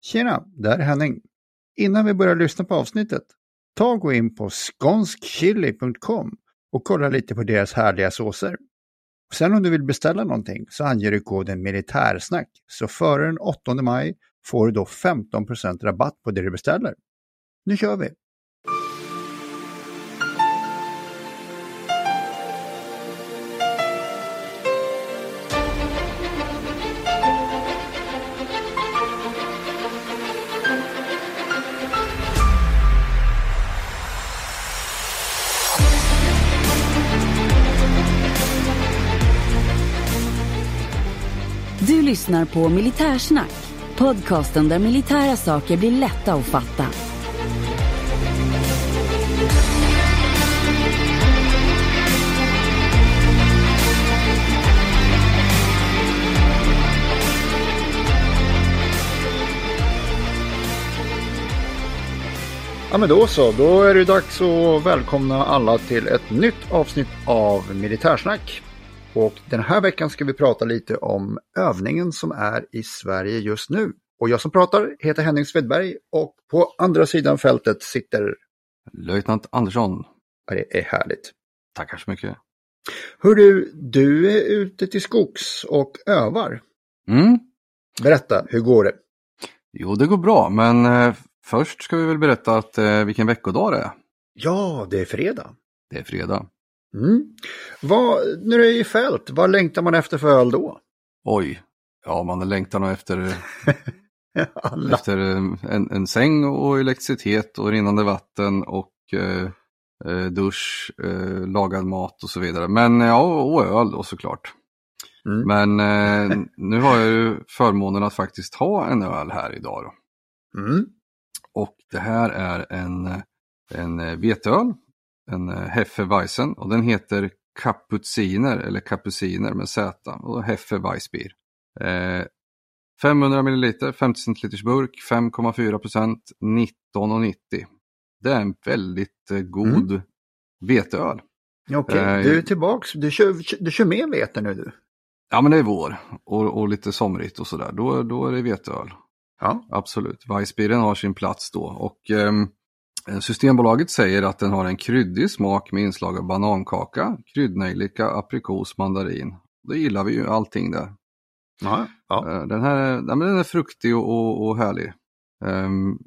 Tjena, det här är Henning. Innan vi börjar lyssna på avsnittet, ta och gå in på skånskchili.com och kolla lite på deras härliga såser. Sen om du vill beställa någonting så anger du koden militärsnack, så före den 8 maj får du då 15% rabatt på det du beställer. Nu kör vi! Lyssnar på Militärsnack, podcasten där militära saker blir lätta att fatta. Ja men då så, då är det dags att välkomna alla till ett nytt avsnitt av Militärsnack. Och den här veckan ska vi prata lite om övningen som är i Sverige just nu. Och jag som pratar heter Henning Svedberg och på andra sidan fältet sitter... Löjtnant Andersson. Det är härligt. Tackar så mycket. Hör du, du är ute till skogs och övar. Mm. Berätta, hur går det? Jo, det går bra, men eh, först ska vi väl berätta att, eh, vilken veckodag det är. Ja, det är fredag. Det är fredag. Mm. Vad, när du är i fält, vad längtar man efter för öl då? Oj, ja man längtar nog efter, efter eh, en, en säng och elektricitet och rinnande vatten och eh, eh, dusch, eh, lagad mat och så vidare. Men ja, och öl då såklart. Mm. Men eh, nu har jag ju förmånen att faktiskt ha en öl här idag. Mm. Och det här är en, en veteöl, en Hefeweizen och den heter Kapuziner eller Kapuciner med Z och Hefeweissbier. Eh, 500 ml, 50 centiliters burk, 5,4 procent, 19,90. Det är en väldigt eh, god Mm. veteöl. Okej, Eh, du är tillbaks, du kör, du kör med vete nu du? Ja men det är vår och, och lite somrigt och sådär. Då, då är det veteöl. Ja. Absolut, Weissbieren har sin plats då. Och ehm, Systembolaget säger att den har en kryddig smak med inslag av banankaka, kryddnejlika, aprikos, mandarin. Då gillar vi ju allting där. Ja. ja. Eh, Den här den är fruktig och, och, och härlig. Ehm,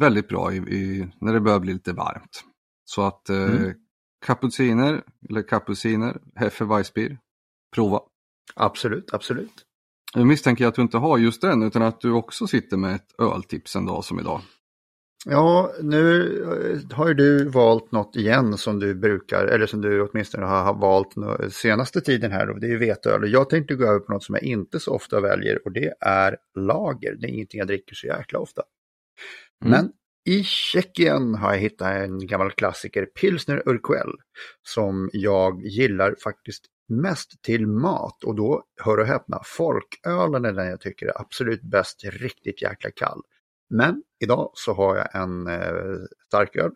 väldigt bra i, i, när det börjar bli lite varmt. Så att eh, Mm. cappucciner, eller cappucciner, Hefeweißbier, prova. Absolut, absolut. Nu misstänker jag att du inte har just den utan att du också sitter med ett öltips en dag som idag. Ja, nu eh, har ju du valt något igen som du brukar, eller som du åtminstone har valt senaste tiden här. Då. Det är ju veteöl. Och Jag tänkte gå över på något som jag inte så ofta väljer och det är lager. Det är ingenting jag dricker så jäkla ofta. Mm. Men i Tjeckien har jag hittat en gammal klassiker, Pilsner Urquell, som jag gillar faktiskt mest till mat och då, hör och häpna, folkölen är den jag tycker är absolut bäst, riktigt jäkla kall. Men idag så har jag en eh, starköl,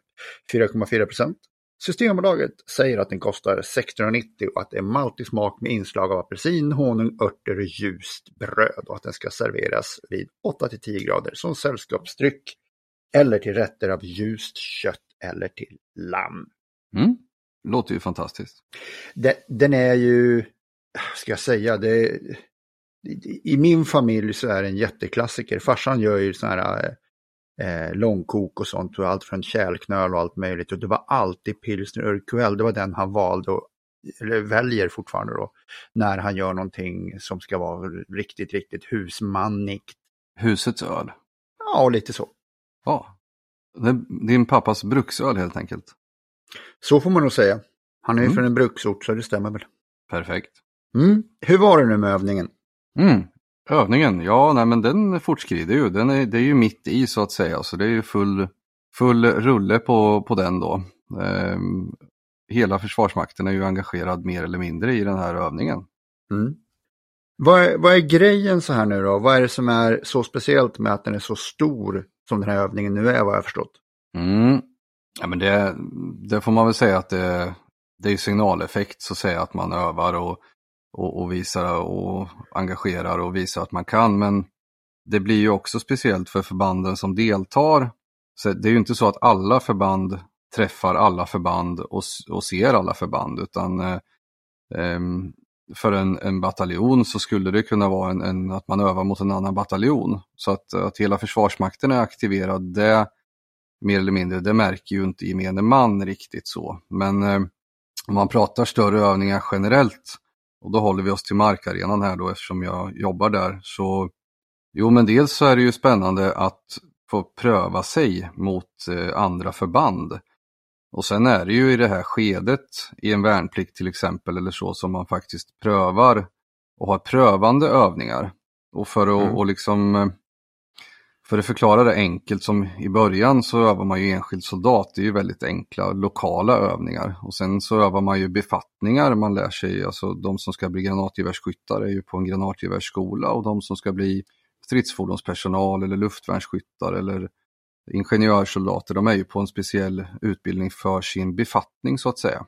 4,4 procent. Systembolaget säger att den kostar 16,90 och att det är maltig smak med inslag av apelsin, honung, örter och ljust bröd och att den ska serveras vid 8-10 grader som sällskapsdryck eller till rätter av ljust kött eller till lamm. Mm. Låter ju fantastiskt. Den, den är ju, ska jag säga, det, i min familj så är det en jätteklassiker. Farsan gör ju sådana här eh, långkok och sånt och allt från kärlknöl och allt möjligt. Och det var alltid pilsner urquell, det var den han valde och eller väljer fortfarande då, när han gör någonting som ska vara riktigt, riktigt husmannigt. Husets öl. Ja, lite så. Ja. Din pappas bruksöl helt enkelt. Så får man nog säga. Han är ju Mm. från en bruksort så det stämmer väl. Perfekt. Mm. Hur var det nu med övningen? Mm. Övningen, ja nej, men den fortskrider ju. Den är, det är ju mitt i så att säga. Så det är ju full, full rulle på, på den då. Ehm, hela Försvarsmakten är ju engagerad mer eller mindre i den här övningen. Mm. Vad, är, vad är grejen så här nu då? Vad är det som är så speciellt med att den är så stor som den här övningen nu är vad jag förstått? Mm. Ja, men det, det får man väl säga att det, det är signaleffekt så att säga att man övar och, och, och visar och engagerar och visar att man kan. Men det blir ju också speciellt för förbanden som deltar. Så det är ju inte så att alla förband träffar alla förband och, och ser alla förband utan eh, ehm, för en, en bataljon så skulle det kunna vara en, en, att man övar mot en annan bataljon. Så att, att hela Försvarsmakten är aktiverad, det mer eller mindre, det märker ju inte gemene man riktigt så. Men eh, om man pratar större övningar generellt, och då håller vi oss till markarenan här då eftersom jag jobbar där, så jo men dels så är det ju spännande att få pröva sig mot eh, andra förband. Och sen är det ju i det här skedet i en värnplikt till exempel eller så som man faktiskt prövar och har prövande övningar. Och för att mm. och liksom eh, för att förklara det enkelt som i början så övar man ju enskild soldat, det är ju väldigt enkla lokala övningar. Och sen så övar man ju befattningar, man lär sig, alltså de som ska bli granatgevärsskyttar är ju på en granatgevärsskola och de som ska bli stridsfordonspersonal eller luftvärnsskyttar eller ingenjörssoldater, de är ju på en speciell utbildning för sin befattning så att säga.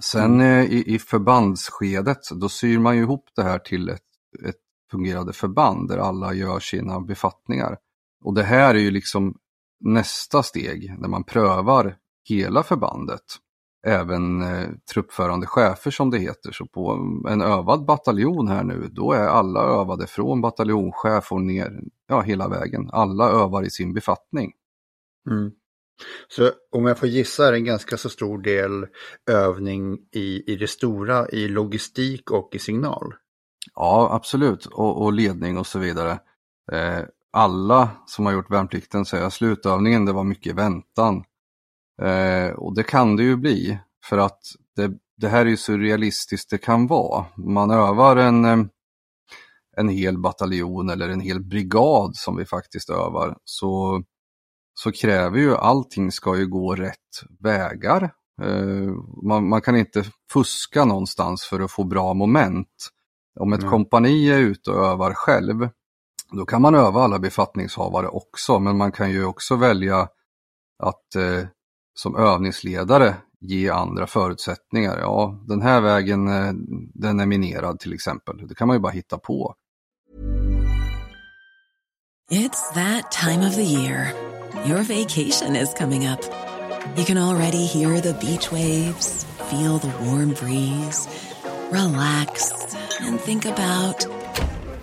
Sen mm. Eh, i, i förbandsskedet, då syr man ju ihop det här till ett, ett fungerande förband där alla gör sina befattningar. Och det här är ju liksom nästa steg när man prövar hela förbandet. Även eh, truppförande chefer som det heter. Så på en övad bataljon här nu, då är alla övade från bataljonschef och ner, ja hela vägen. Alla övar i sin befattning. Mm. Så om jag får gissa är det en ganska så stor del övning i, i det stora, i logistik och i signal? Ja, absolut. Och, och ledning och så vidare. Eh, alla som har gjort värnplikten säger att slutövningen det var mycket väntan. Eh, och det kan det ju bli för att det, det här är ju så realistiskt det kan vara. Man övar en, eh, en hel bataljon eller en hel brigad som vi faktiskt övar så, så kräver ju allting ska ju gå rätt vägar. Eh, man, man, kan inte fuska någonstans för att få bra moment. Om ett mm. kompani är ute och övar själv då kan man öva alla befattningshavare också, men man kan ju också välja att eh, som övningsledare ge andra förutsättningar. Ja, den här vägen eh, den är minerad till exempel. Det kan man ju bara hitta på. It's that time of the year. Your vacation is coming up. You can already hear the beach waves, feel the warm breeze, relax and think about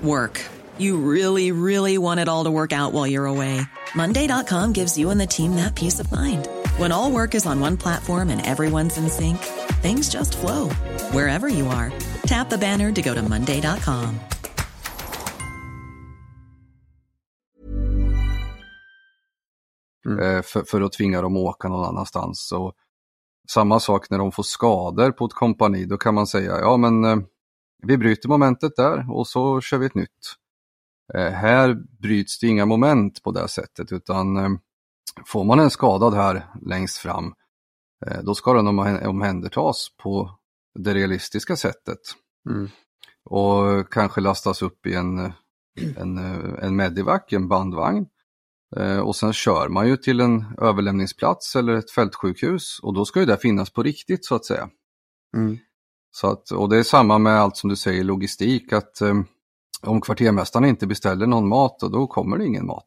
work. You really, really want it all to work out while you're away. Monday.com gives you and the team that peace of mind. When all work is on one platform and everyone's in sync, things just flow wherever you are. Tap the banner to go to Monday.com. Mm. För, för, att tvinga dem att åka någon annanstans. Så, samma sak när de får skador på ett kompani, då kan man säga ja men eh, vi bryter momentet där och så kör vi ett nytt. Eh, här bryts det inga moment på det sättet utan eh, får man en skadad här längst fram eh, då ska den omhändertas på det realistiska sättet. Mm. Och kanske lastas upp i en, en, en medivac, en bandvagn. Och sen kör man ju till en överlämningsplats eller ett fältsjukhus och då ska ju det finnas på riktigt så att säga. Mm. Så att, och det är samma med allt som du säger logistik, att om kvartermästaren inte beställer någon mat, då kommer det ingen mat.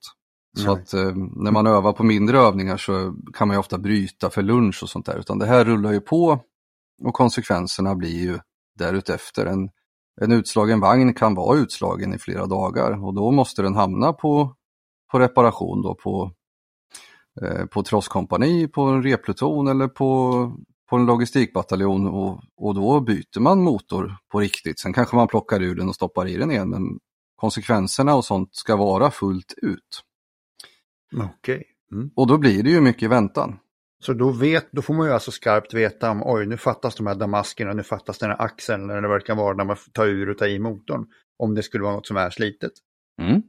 Så Nej. att eh, när man övar på mindre övningar så kan man ju ofta bryta för lunch och sånt där, utan det här rullar ju på och konsekvenserna blir ju därutefter. En, en utslagen vagn kan vara utslagen i flera dagar och då måste den hamna på, på reparation då på, eh, på trosskompani, på en repluton eller på, på en logistikbataljon och, och då byter man motor på riktigt. Sen kanske man plockar ur den och stoppar i den igen men konsekvenserna och sånt ska vara fullt ut. Okej. Okay. Mm. Och då blir det ju mycket väntan. Så då, vet, då får man ju alltså skarpt veta om oj nu fattas de här damaskerna, nu fattas den här axeln eller det verkar vara när man tar ur och tar i motorn. Om det skulle vara något som är slitet. Mm.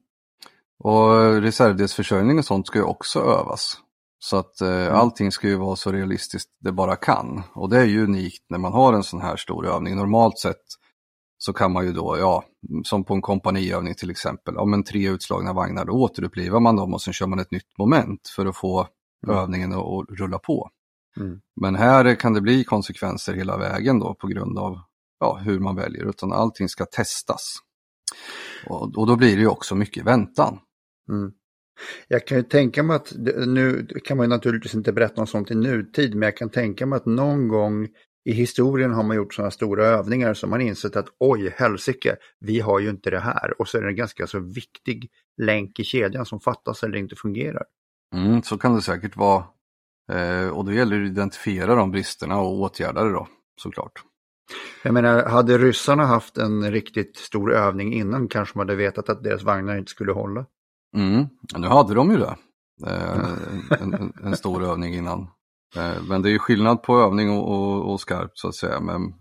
Och reservdelsförsörjning och sånt ska ju också övas. Så att eh, mm. allting ska ju vara så realistiskt det bara kan. Och det är ju unikt när man har en sån här stor övning. Normalt sett så kan man ju då, ja, som på en kompaniövning till exempel, om en tre utslagna vagnar, då återupplivar man dem och sen kör man ett nytt moment för att få mm. övningen att rulla på. Mm. Men här kan det bli konsekvenser hela vägen då på grund av ja, hur man väljer, utan allting ska testas. Och, och då blir det ju också mycket väntan. Mm. Jag kan ju tänka mig att, nu kan man naturligtvis inte berätta om sånt i nutid, men jag kan tänka mig att någon gång i historien har man gjort sådana stora övningar som man insett att oj, helsike, vi har ju inte det här. Och så är det en ganska så viktig länk i kedjan som fattas eller inte fungerar. Mm, så kan det säkert vara. Eh, och då gäller det att identifiera de bristerna och åtgärda det då, såklart. Jag menar, hade ryssarna haft en riktigt stor övning innan kanske man hade vetat att deras vagnar inte skulle hålla. Mm, nu hade de ju det. Eh, en, en, en, stor övning innan. Eh, men det är ju skillnad på övning och, och, och skarpt så att säga. Med,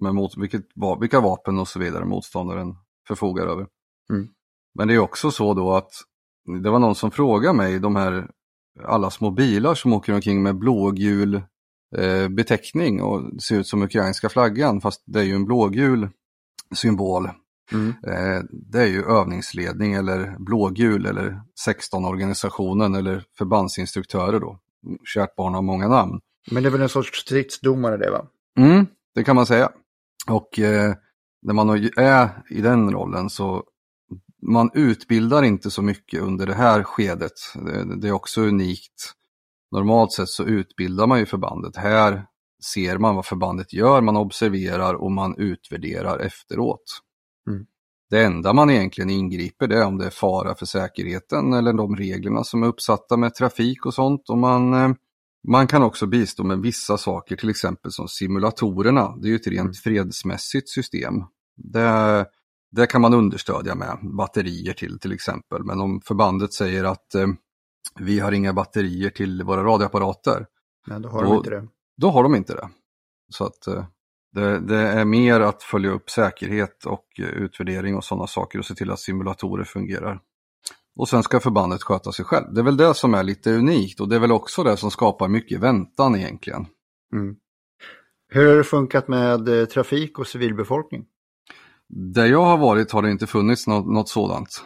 med mot, vilket, vilka vapen och så vidare motståndaren förfogar över. Mm. Men det är också så då att det var någon som frågade mig, de här alla små bilar som åker omkring med blågul eh, beteckning och ser ut som ukrainska flaggan fast det är ju en blågul symbol. Mm. Eh, det är ju övningsledning eller blågul eller 16-organisationen eller förbandsinstruktörer då. Kärt barn har många namn. Men det är väl en sorts stridsdomare det va? Mm, det kan man säga. Och eh, när man är i den rollen så man utbildar inte så mycket under det här skedet. Det, det är också unikt. Normalt sett så utbildar man ju förbandet. Här ser man vad förbandet gör, man observerar och man utvärderar efteråt. Mm. Det enda man egentligen ingriper det är om det är fara för säkerheten eller de reglerna som är uppsatta med trafik och sånt. Och man, eh, man kan också bistå med vissa saker, till exempel som simulatorerna. Det är ju ett rent mm. fredsmässigt system. Det, det kan man understödja med batterier till till exempel. Men om förbandet säger att eh, vi har inga batterier till våra radioapparater. Nej, då har då, de inte det. Då har de inte det. Så att eh, det, det, är mer att följa upp säkerhet och utvärdering och sådana saker och se till att simulatorer fungerar. Och sen ska förbandet sköta sig själv. Det är väl det som är lite unikt och det är väl också det som skapar mycket väntan egentligen. Mm. Hur har det funkat med eh, trafik och civilbefolkning? Där jag har varit har det inte funnits något, något sådant.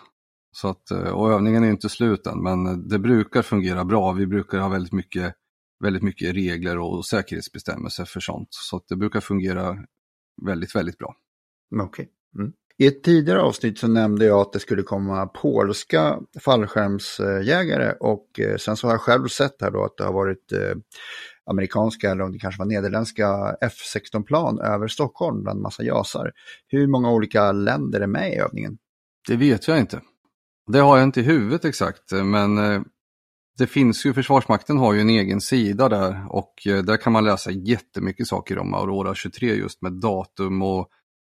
Så att, eh, och övningen är inte slut än, men det brukar fungera bra. Vi brukar ha väldigt mycket, väldigt mycket regler och säkerhetsbestämmelser för sånt. Så att det brukar fungera väldigt, väldigt bra. Okej. Okay. Mm. I ett tidigare avsnitt så nämnde jag att det skulle komma polska fallskärmsjägare och eh, sen så har jag själv sett här då att det har varit eh, amerikanska eller om det kanske var nederländska F16-plan över Stockholm bland massa jasar. Hur många olika länder är med i övningen? Det vet jag inte. Det har jag inte i huvudet exakt, men eh, det finns ju, Försvarsmakten har ju en egen sida där och eh, där kan man läsa jättemycket saker om Aurora 23 just med datum och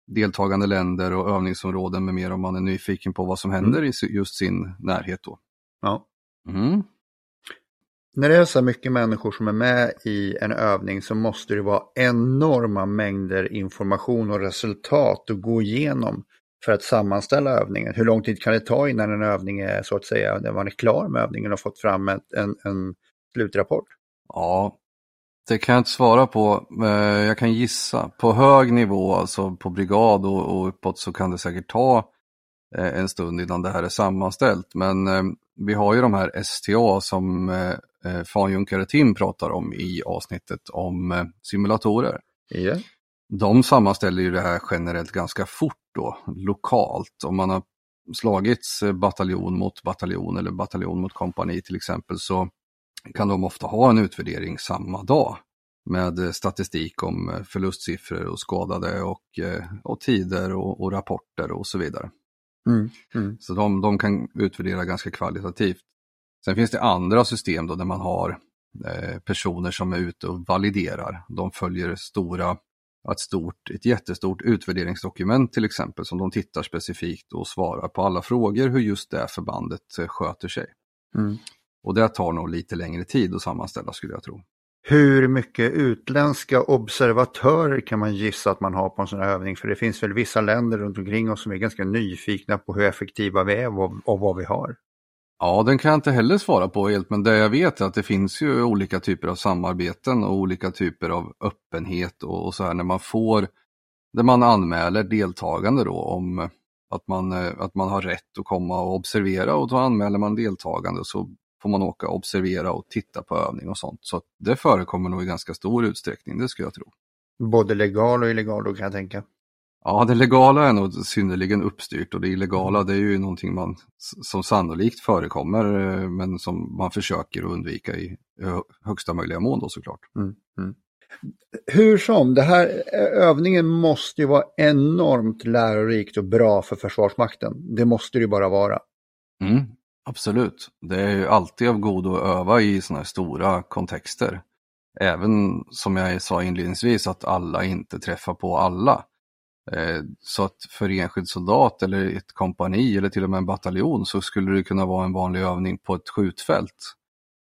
deltagande länder och övningsområden med mer om man är nyfiken på vad som händer mm. i just sin närhet då. Ja. Mm. När det är så mycket människor som är med i en övning så måste det vara enorma mängder information och resultat att gå igenom för att sammanställa övningen. Hur lång tid kan det ta innan en övning är så att säga, när man är klar med övningen och fått fram en, en, en slutrapport? Ja, det kan jag inte svara på. Jag kan gissa. På hög nivå, alltså på brigad och, och uppåt, så kan det säkert ta eh, en stund innan det här är sammanställt. Men eh, vi har ju de här STA som eh, fanjunkare Tim pratar om i avsnittet om simulatorer. Yeah. De sammanställer ju det här generellt ganska fort då, lokalt. Om man har slagits bataljon mot bataljon eller bataljon mot kompani till exempel så kan de ofta ha en utvärdering samma dag med statistik om förlustsiffror och skadade och, eh, och tider och, och rapporter och så vidare. Mm, mm. Så de, de kan utvärdera ganska kvalitativt. Sen finns det andra system då där man har eh, personer som är ute och validerar. De följer stora ett, stort, ett jättestort utvärderingsdokument till exempel som de tittar specifikt och svarar på alla frågor hur just det förbandet eh, sköter sig. Mm. Och det tar nog lite längre tid att sammanställa skulle jag tro. Hur mycket utländska observatörer kan man gissa att man har på en sån här övning? För det finns väl vissa länder runt omkring oss som är ganska nyfikna på hur effektiva vi är och vad vi har. Ja, den kan jag inte heller svara på helt, men det jag vet är att det finns ju olika typer av samarbeten och olika typer av öppenhet och, och så här när man får, där man anmäler deltagande då om att man, eh, att man har rätt att komma och observera och då anmäler man deltagande så får man åka och observera och titta på övning och sånt. Så det förekommer nog i ganska stor utsträckning, det skulle jag tro. Både legal och illegal då kan jag tänka. Ja, det legala är nog synnerligen uppstyrt och det illegala det är ju någonting man, som sannolikt förekommer eh, men som man försöker undvika i högsta möjliga mån då såklart. Mm, mm. Hur som, det här övningen måste ju vara enormt lärorikt och bra för Försvarsmakten. Det måste det ju bara vara. Mm, absolut, det är ju alltid av godo att öva i sådana här stora kontexter. Även som jag sa inledningsvis att alla inte träffar på alla. Eh, så att för enskild soldat eller ett kompani eller till och med en bataljon så skulle det kunna vara en vanlig övning på ett skjutfält.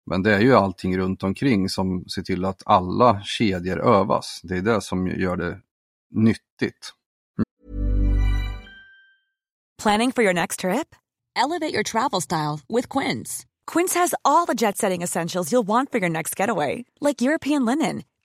Men det är ju allting runt omkring som ser till att alla kedjor övas. Det är det som gör det nyttigt. Planning for your next trip? Elevate your travel style with Quince. Quince has all the jet setting essentials you'll want for your next getaway. Like European linen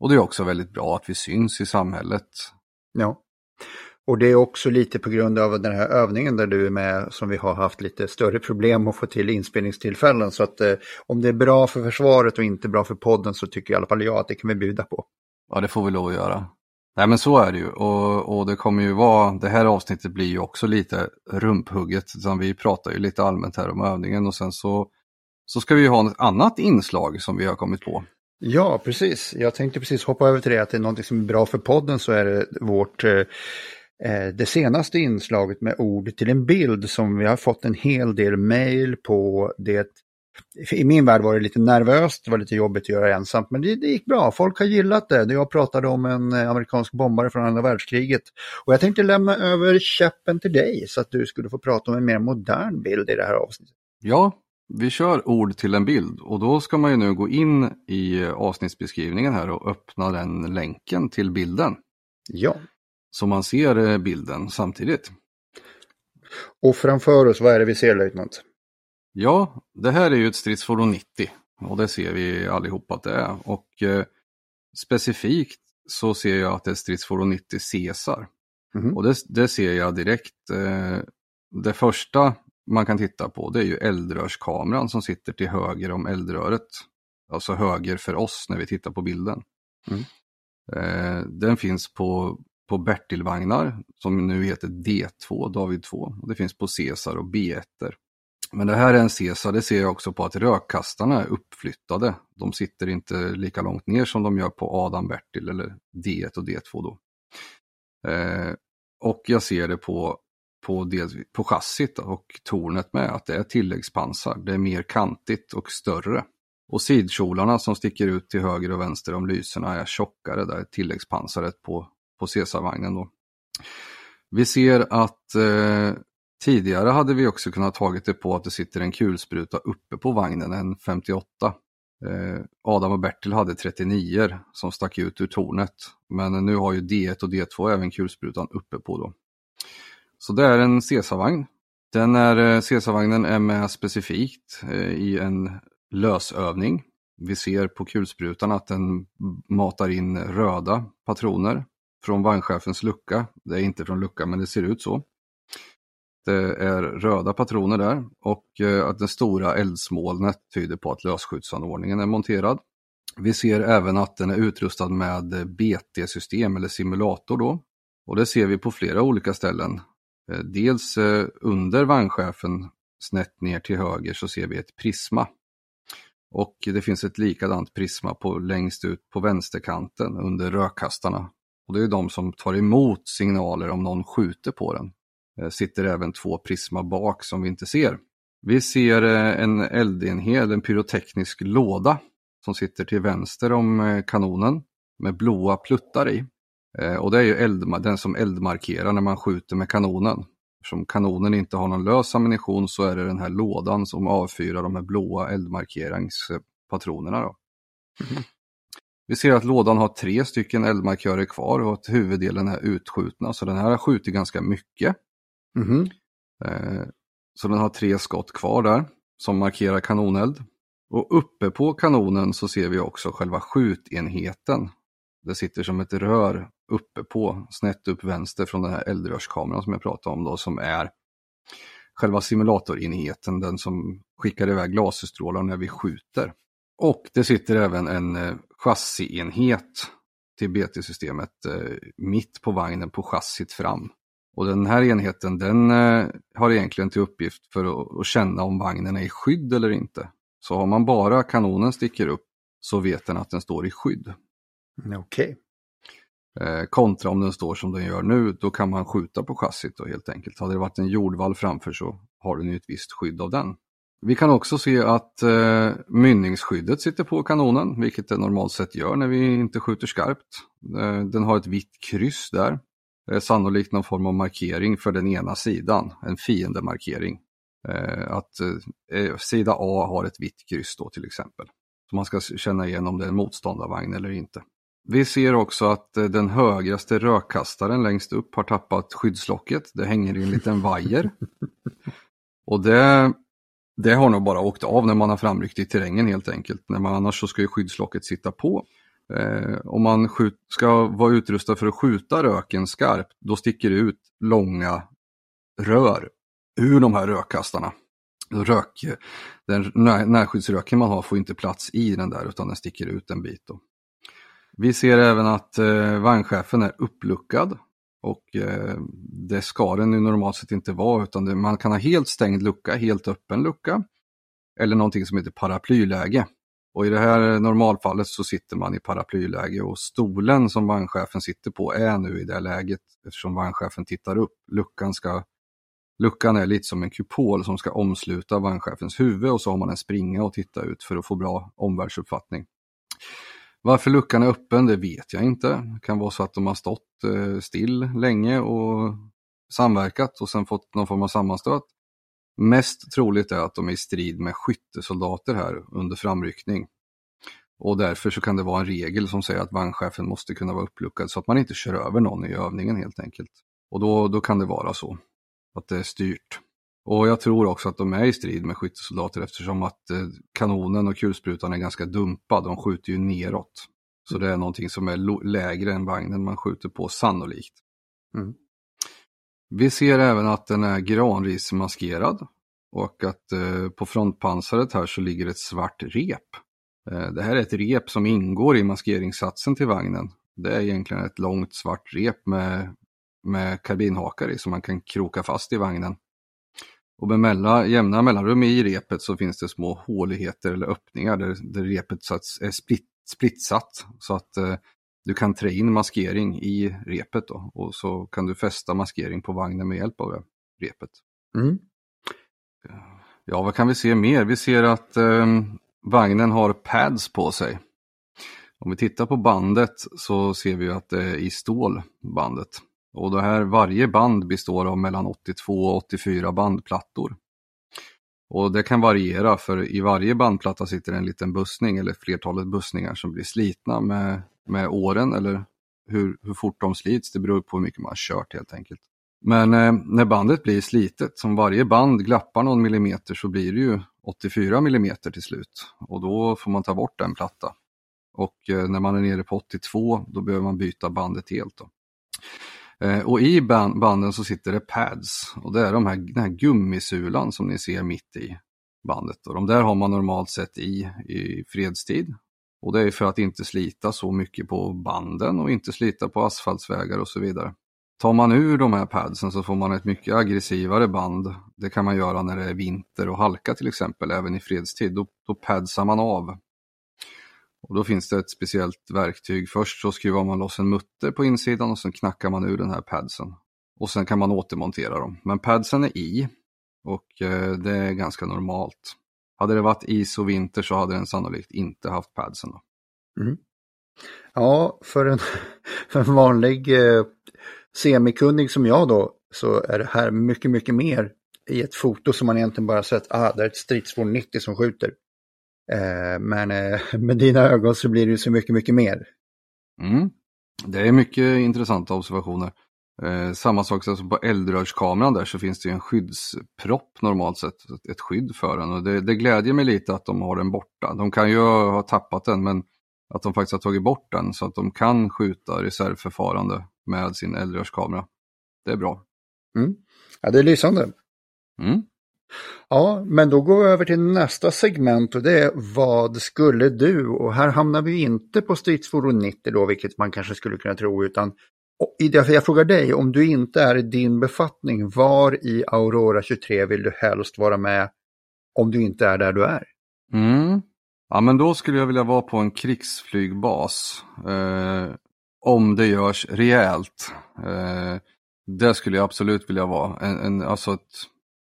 Och det är också väldigt bra att vi syns i samhället. Ja. Och det är också lite på grund av den här övningen där du är med som vi har haft lite större problem att få till inspelningstillfällen. Så att eh, om det är bra för försvaret och inte bra för podden så tycker i alla fall jag att det kan vi bjuda på. Ja, det får vi lov att göra. Nej men så är det ju och, och det kommer ju vara, det här avsnittet blir ju också lite rumphugget. Utan vi pratar ju lite allmänt här om övningen och sen så, så ska vi ha ett annat inslag som vi har kommit på. Ja, precis. Jag tänkte precis hoppa över till det, att det är något som är bra för podden så är det vårt eh, eh, det senaste inslaget med ord till en bild som vi har fått en hel del mail på. Det, I min värld var det lite nervöst, det var lite jobbigt att göra ensamt, men det, det gick bra. Folk har gillat det. Jag pratade om en eh, amerikansk bombare från andra världskriget. Och jag tänkte lämna över käppen till dig så att du skulle få prata om en mer modern bild i det här avsnittet. Ja, vi kör ord till en bild och då ska man ju nu gå in i avsnittsbeskrivningen här och öppna den länken till bilden. Ja så man ser eh, bilden samtidigt. Och framför oss, vad är det vi ser löjtnant? Ja, det här är ju ett stridsfordon 90 och det ser vi allihopa att det är. Och eh, specifikt så ser jag att det är stridsfordon 90 Caesar. Mm. Och det, det, ser jag direkt. Eh, det första man kan titta på det är ju eldrörskameran som sitter till höger om eldröret. Alltså höger för oss när vi tittar på bilden. Mm. Eh, den finns på på Bertilvagnar som nu heter D2, David 2. Och det finns på Caesar och B1. Men det här är en Caesar, det ser jag också på att rökkastarna är uppflyttade. De sitter inte lika långt ner som de gör på Adam Bertil eller D1 och D2 då. Eh, och jag ser det på, på, del, på chassit och tornet med att det är tilläggspansar. Det är mer kantigt och större. Och sidkjolarna som sticker ut till höger och vänster om lyserna är tjockare, där är tilläggspansaret på på Caesarvagnen då. Vi ser att eh, tidigare hade vi också kunnat tagit det på att det sitter en kulspruta uppe på vagnen, en 58. Eh, Adam och Bertil hade 39 som stack ut ur tornet. Men nu har ju D1 och D2 även kulsprutan uppe på då. Så det är en Cesarvagn. Den är, eh, är med specifikt eh, i en lösövning. Vi ser på kulsprutan att den matar in röda patroner från vagnchefens lucka. Det är inte från luckan men det ser ut så. Det är röda patroner där och eh, att det stora eldsmolnet tyder på att lösskyddsanordningen är monterad. Vi ser även att den är utrustad med BT-system eller simulator då. Och det ser vi på flera olika ställen. Eh, dels eh, under vagnchefen snett ner till höger så ser vi ett prisma. Och det finns ett likadant prisma på längst ut på vänsterkanten under rökkastarna och det är de som tar emot signaler om någon skjuter på den. Det sitter även två Prisma bak som vi inte ser. Vi ser en eldenhet, en pyroteknisk låda som sitter till vänster om kanonen med blåa pluttar i. Och det är ju eld, den som eldmarkerar när man skjuter med kanonen. Eftersom kanonen inte har någon lös ammunition så är det den här lådan som avfyrar de här blåa eldmarkeringspatronerna. Då. Mm. Vi ser att lådan har tre stycken eldmarkörer kvar och att huvuddelen är utskjutna, så den här har skjutit ganska mycket. Mm. Så den har tre skott kvar där som markerar kanoneld. Och uppe på kanonen så ser vi också själva skjutenheten. Det sitter som ett rör uppe på, snett upp vänster från den här eldrörskameran som jag pratade om då, som är själva simulatorenheten, den som skickar iväg laserstrålar när vi skjuter. Och det sitter även en eh, chassienhet till BT-systemet eh, mitt på vagnen på chassit fram. Och den här enheten den eh, har egentligen till uppgift för att, att känna om vagnen är i skydd eller inte. Så har man bara kanonen sticker upp så vet den att den står i skydd. Mm, okej. Okay. Kontra om den står som den gör nu, då kan man skjuta på chassit då helt enkelt. Hade det varit en jordvall framför så har den ju ett visst skydd av den. Vi kan också se att eh, mynningsskyddet sitter på kanonen, vilket det normalt sett gör när vi inte skjuter skarpt. Eh, den har ett vitt kryss där. Eh, sannolikt någon form av markering för den ena sidan, en fiendemarkering. Eh, att eh, eh sida A har ett vitt kryss då till exempel. Så man ska känna igen om det är en motståndarvagn eller inte. Vi ser också att eh, den högraste rökkastaren längst upp har tappat skyddslocket. Det hänger i en liten vajer. Och det, det har nog bara åkt av när man har framryckt i terrängen helt enkelt. När man, annars så ska ju skyddslocket sitta på. Eh, om man skjut, ska vara utrustad för att skjuta röken skarpt, då sticker det ut långa rör ur de här rökkastarna. Rök, den närskyddsröken man har får inte plats i den där utan den sticker ut en bit. Då. Vi ser även att eh, vagnchefen är uppluckad och eh, det ska den ju normalt sett inte vara utan det, man kan ha helt stängd lucka, helt öppen lucka eller någonting som heter paraplyläge. Och i det här normalfallet så sitter man i paraplyläge och stolen som vagnchefen sitter på är nu i det läget eftersom vagnchefen tittar upp. Luckan, ska, luckan är lite som en kupol som ska omsluta vagnchefens huvud och så har man en springa och titta ut för att få bra omvärldsuppfattning. Varför luckan är öppen, det vet jag inte. Det kan vara så att de har stått eh, still länge och samverkat och sen fått någon form av sammanstöt. Mest troligt är att de är i strid med skyttesoldater här under framryckning. Och därför så kan det vara en regel som säger att vagnchefen måste kunna vara uppluckad så att man inte kör över någon i övningen helt enkelt. Och då, då kan det vara så att det är styrt. Och jag tror också att de är i strid med skyttesoldater eftersom att eh, kanonen och kulsprutan är ganska dumpad. De skjuter ju neråt. Så det är någonting som är lägre än vagnen man skjuter på sannolikt. Mm. Vi ser även att den är granrismaskerad och att eh, på frontpansaret här så ligger ett svart rep. Eh, det här är ett rep som ingår i maskeringssatsen till vagnen. Det är egentligen ett långt svart rep med, med karbinhakar i som man kan kroka fast i vagnen. Och med mellan, jämna mellanrum i repet så finns det små håligheter eller öppningar där, där repet är split, splitsatt så att eh, du kan trä in maskering i repet då, och så kan du fästa maskering på vagnen med hjälp av det repet. Mm. Ja, vad kan vi se mer? Vi ser att eh, vagnen har pads på sig. Om vi tittar på bandet så ser vi att det är i stål, bandet. Och det här, varje band består av mellan 82 och 84 bandplattor. Och det kan variera för i varje bandplatta sitter en liten bussning eller flertalet bussningar som blir slitna med, med åren eller hur, hur fort de slits. Det beror på hur mycket man har kört helt enkelt. Men eh, när bandet blir slitet, som varje band glappar någon millimeter så blir det ju 84 millimeter till slut. Och då får man ta bort en platta. Och eh, när man är nere på 82 då behöver man byta bandet helt. Då. Eh, och i banden så sitter det pads och det är de här, den här gummisulan som ni ser mitt i bandet. Och de där har man normalt sett i, i fredstid. Och det är för att inte slita så mycket på banden och inte slita på asfaltsvägar och så vidare. Tar man ur de här padsen så får man ett mycket aggressivare band. Det kan man göra när det är vinter och halka till exempel, även i fredstid. Då, då padsar man av och då finns det ett speciellt verktyg. Först så skruvar man loss en mutter på insidan och sen knackar man ur den här padsen. och sen kan man återmontera dem. Men padsen är i och eh, det är ganska normalt. Hade det varit is och vinter så hade den sannolikt inte haft padsen. Då. Mm. Ja, för en, för en vanlig eh, semikunnig som jag då så är det här mycket, mycket mer i ett foto som man egentligen bara sett, ah, det är ett stridsfordon 90 som skjuter. Eh, men eh, med dina ögon så blir det så mycket, mycket mer. Mm. Det är mycket intressanta observationer. Eh, samma sak som på eldrörskameran där så finns det en skyddspropp normalt sett, ett skydd för den. Och det, det glädjer mig lite att de har den borta. De kan ju ha tappat den men att de faktiskt har tagit bort den så att de kan skjuta reservförfarande med sin eldrörskamera. Det är bra. Mm. Ja, det är lysande. Mm. Ja, men då går vi över till nästa segment och det är vad skulle du? Och här hamnar vi inte på stridsfordon 90 då, vilket man kanske skulle kunna tro, utan jag frågar dig, om du inte är i din befattning, var i Aurora 23 vill du helst vara med om du inte är där du är? Mm. Ja, men då skulle jag vilja vara på en krigsflygbas. Eh, om det görs rejält. Eh, det skulle jag absolut vilja vara. En, en, alltså ett,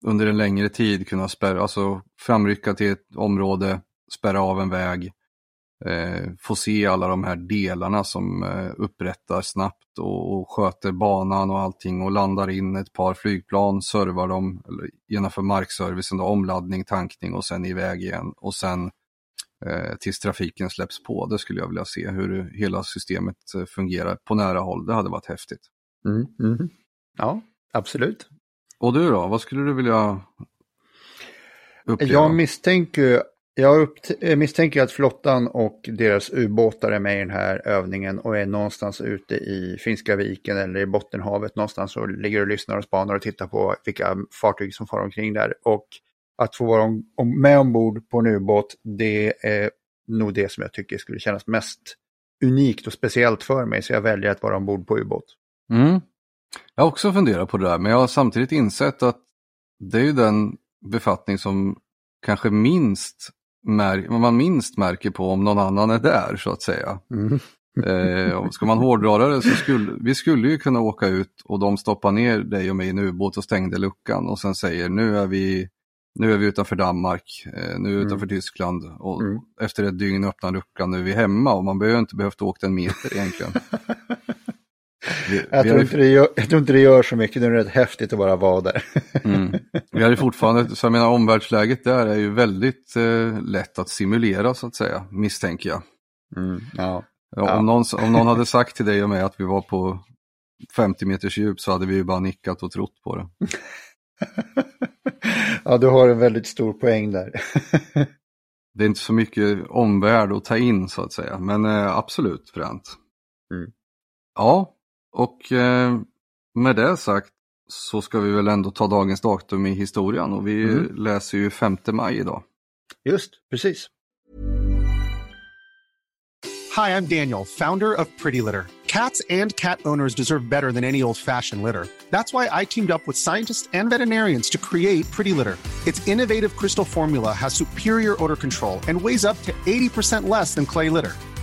under en längre tid kunna spärra, alltså framrycka till ett område, spärra av en väg, eh, få se alla de här delarna som eh, upprättar snabbt och, och sköter banan och allting och landar in ett par flygplan, servar dem, eller genomför markservicen, då, omladdning, tankning och sen iväg igen och sen eh, tills trafiken släpps på. Det skulle jag vilja se hur hela systemet eh, fungerar på nära håll. Det hade varit häftigt. Mm, mm. Ja, absolut. Och du då, vad skulle du vilja uppleva? Jag misstänker, jag eh, misstänker att flottan och deras ubåtar är med i den här övningen och är någonstans ute i Finska viken eller i Bottenhavet någonstans och ligger och lyssnar och spanar och tittar på vilka fartyg som far omkring där. Och att få vara med ombord på en ubåt, det är nog det som jag tycker skulle kännas mest unikt och speciellt för mig, så jag väljer att vara ombord på ubåt. Mm. Jag har också funderat på det där, men jag har samtidigt insett att det är ju den befattning som kanske minst man minst märker på om någon annan är där så att säga. Mm. eh, ska man hårdra det så skulle vi skulle ju kunna åka ut och de stoppar ner dig och mig i en ubåt och stängde luckan och sen säger nu är vi nu är vi utanför Danmark, eh, nu är vi mm. utanför Tyskland och mm. efter ett dygn öppnar luckan, nu är vi hemma och man behöver inte behövt åka en meter egentligen. Jag, tror inte det gör, jag tror inte det gör så mycket, det är rätt häftigt att bara vara där. mm. Vi har ju fortfarande, så jag menar omvärldsläget där är ju väldigt eh, lätt att simulera så att säga, misstänker jag. Mm. Ja. Ja, om, någon, om någon hade sagt till dig och mig att vi var på 50 meters djup så hade vi ju bara nickat och trott på det. ja, du har en väldigt stor poäng där. det är inte så mycket omvärld att ta in så att säga, men eh, absolut fränt. Mm. Ja, och eh, med det sagt så ska vi väl ändå ta dagens datum i historien och vi mm. läser ju 5 maj idag. Just, precis. Hi, I'm Daniel, founder of Pretty Litter. Cats and cat owners deserve better than any old-fashioned litter. That's why I teamed up with scientists and veterinarians to create Pretty Litter. Its innovative crystal formula has superior odor control and weighs up to 80% less than clay litter.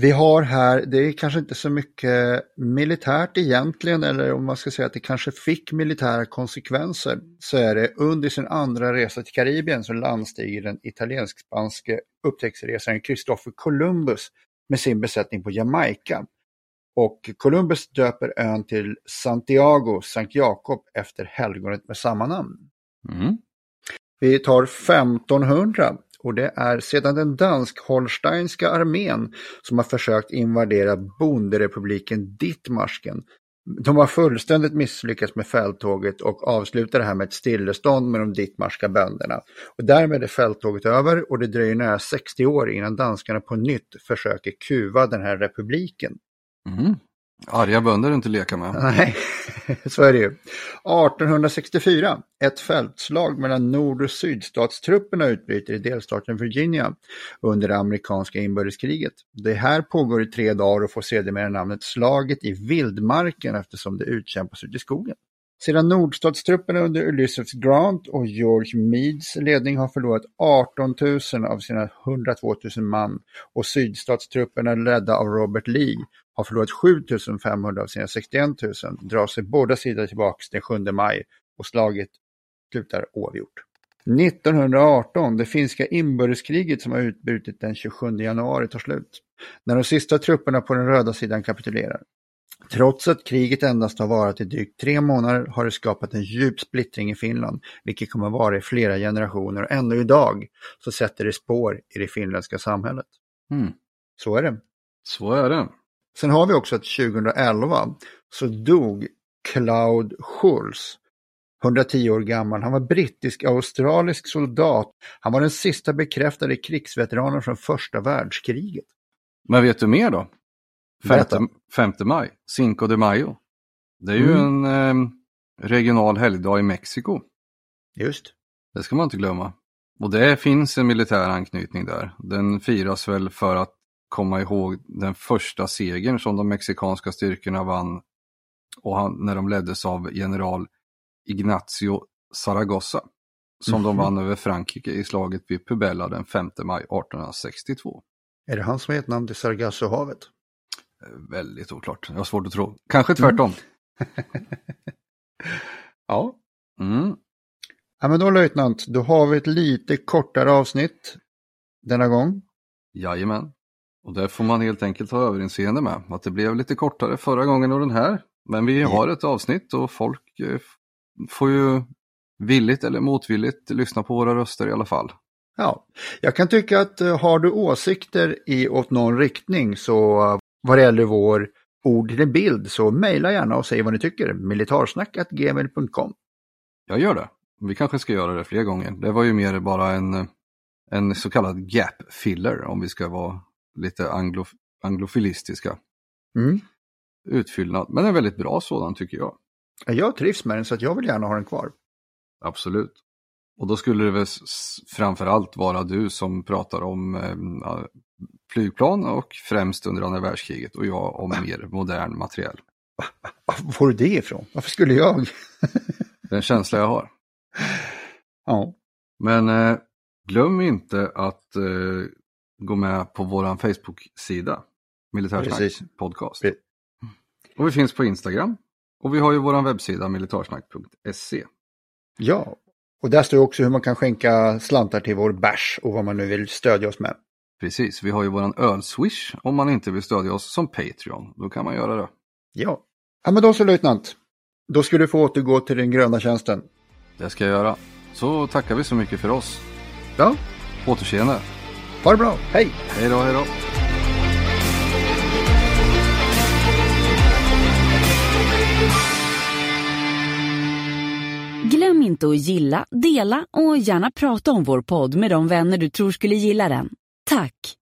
Vi har här, det är kanske inte så mycket militärt egentligen, eller om man ska säga att det kanske fick militära konsekvenser, så är det under sin andra resa till Karibien så landstiger den italiensk-spanske upptäcktsresaren Christopher Columbus med sin besättning på Jamaica. Och Columbus döper ön till Santiago, Sankt Jakob, efter helgonet med samma namn. Mm. Vi tar 1500 och det är sedan den dansk-holsteinska armén som har försökt invadera bonderepubliken Dittmarsken. De har fullständigt misslyckats med fälttåget och avslutar det här med ett stillestånd med de dittmarska bönderna. Och därmed är fälttåget över och det dröjer nära 60 år innan danskarna på nytt försöker kuva den här republiken. Mm. Arga bönder är inte leka med. Nej, så är det ju. 1864, ett fältslag mellan nord och sydstatstrupperna utbryter i delstaten Virginia under det amerikanska inbördeskriget. Det här pågår i tre dagar och får sedermera namnet Slaget i vildmarken eftersom det utkämpas ute i skogen. Sedan nordstatstrupperna under Ulysses Grant och George Meads ledning har förlorat 18 000 av sina 102 000 man och sydstatstrupperna ledda av Robert Lee har förlorat 7 500 av sina 61 000 drar sig båda sidor tillbaka den 7 maj och slaget slutar oavgjort. 1918, det finska inbördeskriget som har utbrutit den 27 januari tar slut. När de sista trupperna på den röda sidan kapitulerar. Trots att kriget endast har varat i drygt tre månader har det skapat en djup splittring i Finland, vilket kommer att vara i flera generationer och ännu idag så sätter det spår i det finländska samhället. Mm. Så är det. Så är det. Sen har vi också att 2011 så dog Cloud Schulz, 110 år gammal. Han var brittisk-australisk soldat. Han var den sista bekräftade krigsveteranen från första världskriget. Men vet du mer då? Berätta. 5 maj, Cinco de Mayo. Det är ju Mm. en eh, regional helgdag i Mexiko. Just. Det ska man inte glömma. Och det finns en militär anknytning där. Den firas väl för att komma ihåg den första segern som de mexikanska styrkorna vann och han, när de leddes av general Ignacio Zaragoza. Som de Mhm. vann över Frankrike i slaget vid Pubella den 5 maj 1862. Är det han som har gett namn till Sargassohavet? Eh, Väldigt oklart, jag har svårt att tro. Kanske tvärtom. Ja. Mm. Ja men då löjtnant, då har vi ett lite kortare avsnitt denna gång. Jajamän. Och det får man helt enkelt ha överinseende med. Att det blev lite kortare förra gången och den här. Men vi har ett avsnitt och folk eh, får ju villigt eller motvilligt lyssna på våra röster i alla fall. Ja, jag kan tycka att eh, har du åsikter i åt någon riktning så eh, vad det gäller vår ord till en bild så mejla gärna och säg vad ni tycker. militarsnack.gmail.com Jag gör det. Vi kanske ska göra det fler gånger. Det var ju mer bara en, en så kallad gap filler om vi ska vara lite anglo, anglofilistiska. Mm. Utfyllnad, men en väldigt bra sådan tycker jag. Jag trivs med den så att jag vill gärna ha den kvar. Absolut. Och då skulle det väl framförallt vara du som pratar om eh, flygplan och främst under andra världskriget och jag om mer modern materiell. Var får du det ifrån? Varför skulle jag? Den känsla jag har. Ja, Men eh, glöm inte att eh, gå med på vår Facebook-sida, Militärsnack Precis. podcast. Pre- Och vi finns på Instagram och vi har ju vår webbsida militarsnack.se. ja. Och där står också hur man kan skänka slantar till vår bärs och vad man nu vill stödja oss med. Precis, vi har ju våran öl-swish om man inte vill stödja oss som Patreon. Då kan man göra det. Ja. Ja men då så löjtnant. Då ska du få återgå till den gröna tjänsten. Det ska jag göra. Så tackar vi så mycket för oss. Ja, återseende. Ha det bra. Hej! Hej då, hej då. Glöm inte att gilla, dela och gärna prata om vår podd med de vänner du tror skulle gilla den. Tack!